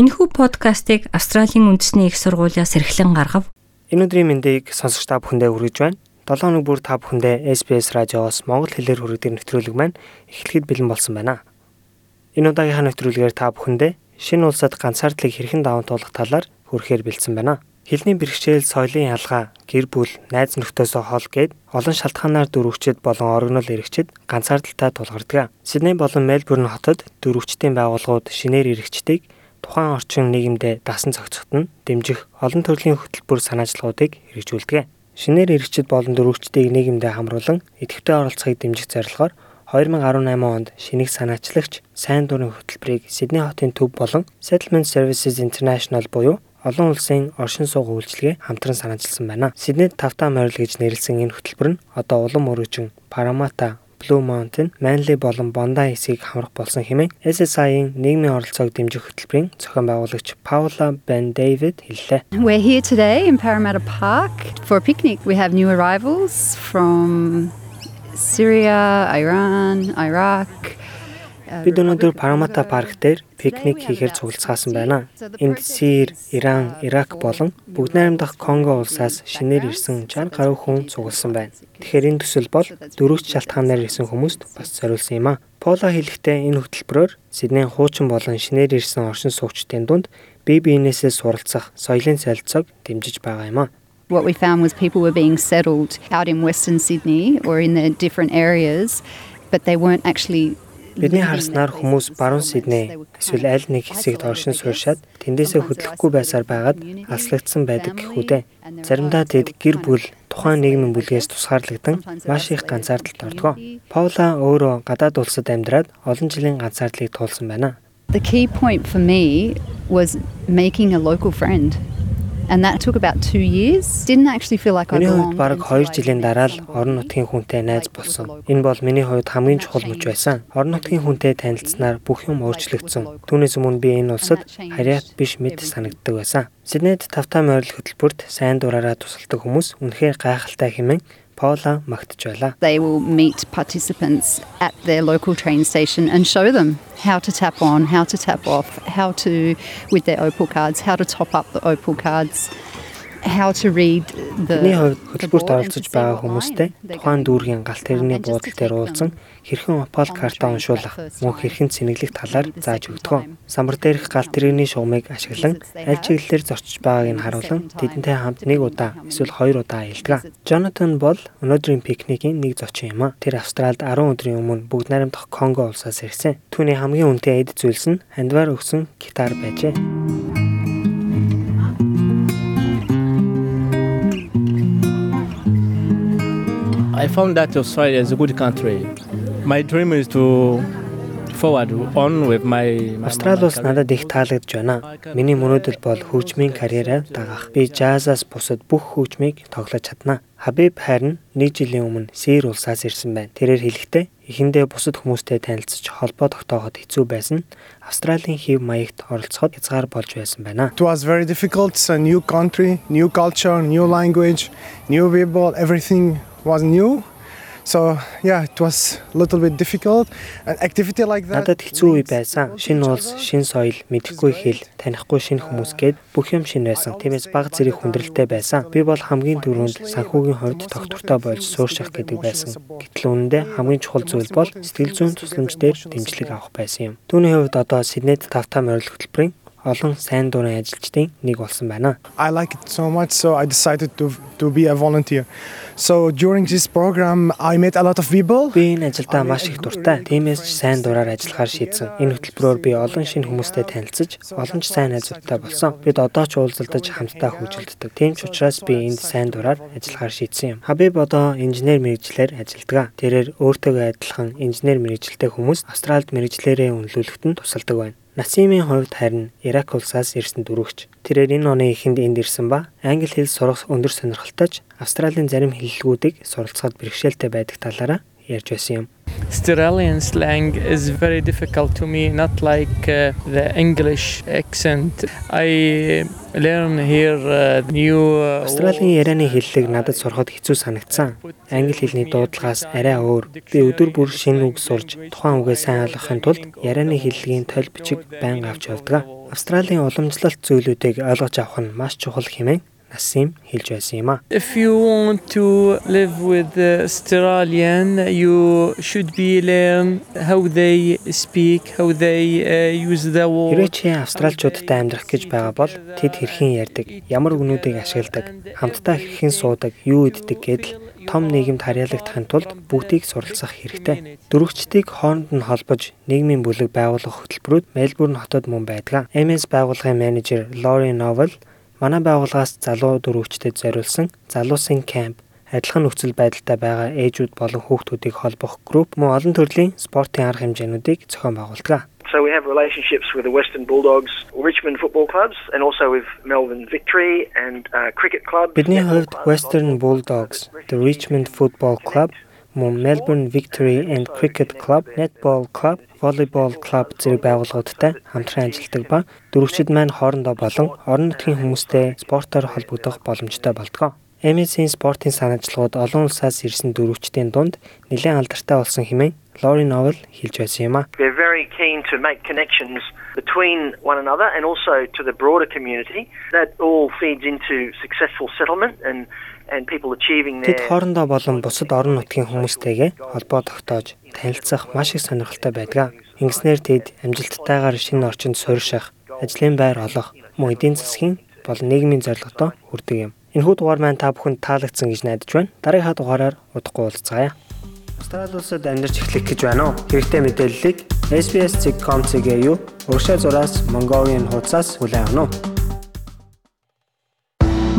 Энэхүү подкастыг Австралийн үндэсний их сургуулиас эрхлэн гаргав. Энэ өдрийн мэндийг сонсогч та бүхэндээ хүргэж байна. 7 хоног бүр та бүхэндээ SBS радиоос монгол хэлээр хүргэдэг нэвтрүүлэг маань эхлэхэд бэлэн болсон байна. Энэ удаагийнхаа нэвтрүүлгээр та бүхэндээ шинэ улсад ганцаардлыг хэрхэн даван туулах талаар хүрэхээр бэлдсэн байна. Хэлний бэрхшээл, соёлын ялгаа, гэр бүл, найз нөхдөсөө хол гээд олон шалтгаанаар дөрвөгчд болон орогнол эрэгчд ганцаардалтай тулгардаг. Сидней болон Мельбурн хотод дөрвөгчдийн байгууллагууд шинээр эрэгчдийг тухайн орчин нийгэмдээ дасан зохицоход нь дэмжих олон төрлийн хөтөлбөр санаачлагуудыг хэрэгжүүлдэг. Шинээр эрэгчид болон дөрвөгчдийг нийгэмдээ хамруулан идэвхтэй оролцохыг дэмжих зорилгоор 2018 онд шинийг санаачлагч сайн дурын хөтөлбөрийг Сидней хотын төв болон Settlement Services International буюу олон улсын оршин суугын үйлчилгээ хамтран санаачилсан байна. Сиднейд тавтаа морил гэж нэрлсэн энэ хөтөлбөр нь одоо улам өргөжин Парамата, Blue Mountain, Manly болон Bondi хэсгийг хамрах болсон хэмээн SSI-ийн нийгмийн оролцоог дэмжих хөтөлбөрийн зохион байгуулагч Paula Ben David хэллээ. We're here today in Parramatta Park for a picnic. We have new arrivals from Syria, Iran, Iraq, Бид өнөөдөр Парамата парк дээр пикник хийхээр цуглацгаасан байна. Энд Сир, Иран, Ирак болон бүгд найрамдах Конго улсаас шинээр ирсэн 60 гаруй хүн цугласан байна. Тэгэхээр энэ төсөл бол дөрвөж шалтгаанаар ирсэн хүмүүст бас зориулсан юм а. Пола хэлэхдээ энэ хөтөлбөрөөр Сиднейн хуучин болон шинээр ирсэн оршин суугчдын дунд бие биенээсээ суралцах, соёлын солилцоог дэмжиж байгаа юм а. What we found was people were being settled out in Western Sydney or in the different areas, but they weren't actually Бидний харснаар хүмүүс баруун Сидней эсвэл аль нэг хэсэгт оршин сууршаад тэндээсээ хөдлөхгүй байсаар байгаад алслагдсан байдаг гэхүүдээ. Заримдаа тэд гэр бүл тухайн нийгмийн бүлгээс тусгаарлагдан маш их ганцаардалд ордог. Паула өөрөө гадаад улсад амьдраад олон жилийн ганцаардлыг туулсан байна. The key point for me was making a local friend. And that took about 2 years. Didn't actually feel like I belonged. Бараг 2 жилийн дараа л орон нутгийн хүнтэй найз болсон. Энэ бол миний хувьд хамгийн чухал мөч байсан. Орон нутгийн хүнтэй танилцсанаар бүх юм өөрчлөгдсөн. Түүнээс өмнө би энэ улсад харьяат биш мэд санагддаг байсан. Сиднейд тавтаа морил хөтөлбөрт сайн дураараа тусалдаг хүмүүс үнэхээр гайхалтай хэмээн Paula. They will meet participants at their local train station and show them how to tap on, how to tap off, how to, with their Opal cards, how to top up the Opal cards. How to read the Миний хөтөлбөрт оролцож байгаа хүмүүстэй тухайн дүүргийн галт тэрний буудал дээр уулзсан хэрхэн опал карта уншуулах, мөн хэрхэн цэнэглэх талаар зааж өгдөг. Самбар дээрх галт тэрний шугамыг ашиглан аль чиглэлээр зорчиж байгааг нь харуулan тэдэнтэй хамт нэг удаа эсвэл хоёр удаа аялдаг. Jonathan бол өнөөдрийн пикникийн нэг зочин юм а. Тэр Австралид 10 өдрийн өмнө бүгд найрамдах Конго улсаас ирсэн. Түүний хамгийн үнэтэй эд зүйлс нь хандвар өгсөн гитар байжээ. I found that Australia is a good country. My dream is to forward on with my Австрали улс надад их таалагдж байна. Миний мөрөөдөл бол хөгжмийн карьераа дагах. Би джазаас бусад бүх хөгжмийг тоглож чадна. Хабиб харин нэг жилийн өмнө Сир улсаас ирсэн байна. Тэрээр хэлэхдээ эхэндээ бусад хүмүүстэй танилцж холбоо тогтооход хэцүү байсан. Австралийн хэв маягт оролцоход хязгаар болж байсан байна. It was very difficult. It's a new country, new culture, new language, new people, everything was new. So yeah, it was a little bit difficult. An activity like that. Надад хэцүү үе байсан. Шинэ улс, шинэ соёл, мэдэхгүй хэл, танихгүй шинэ хүмүүс гээд бүх юм шинэ байсан. Тиймээс баг зэрэг хүндрэлтэй байсан. Би бол хамгийн түрүүнд санхүүгийн хувьд доктортой болж суурших гэдэг байсан. Гэтэл үүндээ хамгийн чухал зүйл бол сэтгэл зүйн тусламж дээр дэмжлэг авах байсан юм. Түүний хувьд одоо Сиднейд тавтаа морил хөтөлбөрийн олон сайн дурын ажилчдын нэг болсон байна. I like it so much so I decided to to be a volunteer. So during this program I met a lot of people. Би энэ ажилдаа маш их дуртай. Тиймээс ч сайн дураар ажиллахаар шийдсэн. Энэ хөтөлбөрөөр би олон шинэ хүмүүстэй танилцж, олон ч сайн найзуудтай болсон. Бид одоо ч уулзалдаж хамтдаа хөгжилддөг. Тийм ч учраас би энд сайн дураар ажиллахаар шийдсэн юм. Хабиб одоо инженер мэрэгчлэр ажилладаг. Тэрээр өөртөөгөө адилхан инженер мэрэгчлэлтэй хүмүүс Австралид мэрэгчлэрээ үнэлүүлэхэд нь тусалдаг байна. Насимын хувьд харин Ирак улсаас ирсэн дөрөвч. Тэрээр энэ оны эхэнд энд ирсэн ба англи хэл сурах өндөр сонирхолтой ч Австралийн зарим хэллэгүүдийг суралцахад бэрхшээлтэй байдаг талаараа ярьж байсан юм. Australian slang is very difficult to me, not like uh, the English accent. I learn here uh, new Австралийн ярианы хэллэг надад сурахад хэцүү санагдсан. Англи хэлний дуудлагаас арай өөр. Би өдөр бүр шинэ үг сурж, тухайн үгээ сайн ойлгохын тулд ярианы хэллэгийн тойл бичиг байнга авч явдаг. Австралийн уламжлалт зүйлүүдийг ойлгож авах нь маш чухал хэмээн Насим хэлж байсан юм а. If you want to live with Australian, you should be learn how they speak, how they uh, use the word. Хэрвээ чи австралчуудтай амьдрах гэж байгаа бол тэд хэрхэн ярьдаг, ямар үгнүүдийг ашигладаг, хамтдаа хэрхэн суудаг, юу иддэг гэдэл том нийгэмд харьяалагдахын тулд бүгдийг суралцах хэрэгтэй. Дөрвөгчдийг хооронд нь холбож нийгмийн бүлэг байгуулах хөтөлбөрүүд Мельбурн хотод мөн байдаг. MS байгууллагын менежер Lori Novel Манай байгууллагаас залуу дөрвөгчдөд зориулсан залуусын кемп адилхан нөхцөл байдалтай байгаа ээжүүд болон хүүхдүүдийг холбох групп мөн олон төрлийн спортын арга хэмжээнүүдийг зохион байгуулдаг. So we have relationships with the Western Bulldogs, Richmond football clubs and also with Melbourne Victory and uh, cricket club. Бидний хувьд Western Bulldogs, the Richmond Football Club, мөн Melbourne Victory and Cricket Club, Netball Club, Volleyball Club зэрэг байгууллагуудтай хамтран ажилладаг ба дөрвөгчид маань хоорондоо болон орон нутгийн хүмүүстэй спортоор холбогдох боломжтой болдог. MS-ийн спортын санаачлалууд олон улсаас ирсэн дөрвөгчдийн дунд нэлээд алдартай болсон хэмээн Lori Novel хэлж байсан юм а. They're very keen to make connections between one another and also to the broader community. That all feeds into successful settlement and Тэд хоорондоо болон бусад орон нутгийн хүмүүстэйгээ холбоо тогтоож танилцах маш их сонирхолтой байдаг. Ингэснээр тэд амжилттайгаар шинэ орчинд суурьших, ажлын байр олох, мөн эдийн засгийн болон нийгмийн зорилготой хүрдэг юм. Энэхүү дугаар маань та бүхэнд таалагдсан гэж найдаж байна. Дараагийн дугаараар удахгүй уулзцаая. Австрали улсад амьдарч эхлэх гэж байна уу? Хэрэгтэй мэдээллийг SBS.com.cg юу урагшаа зураас Mongolian хуудасаас хүлээн авах нь.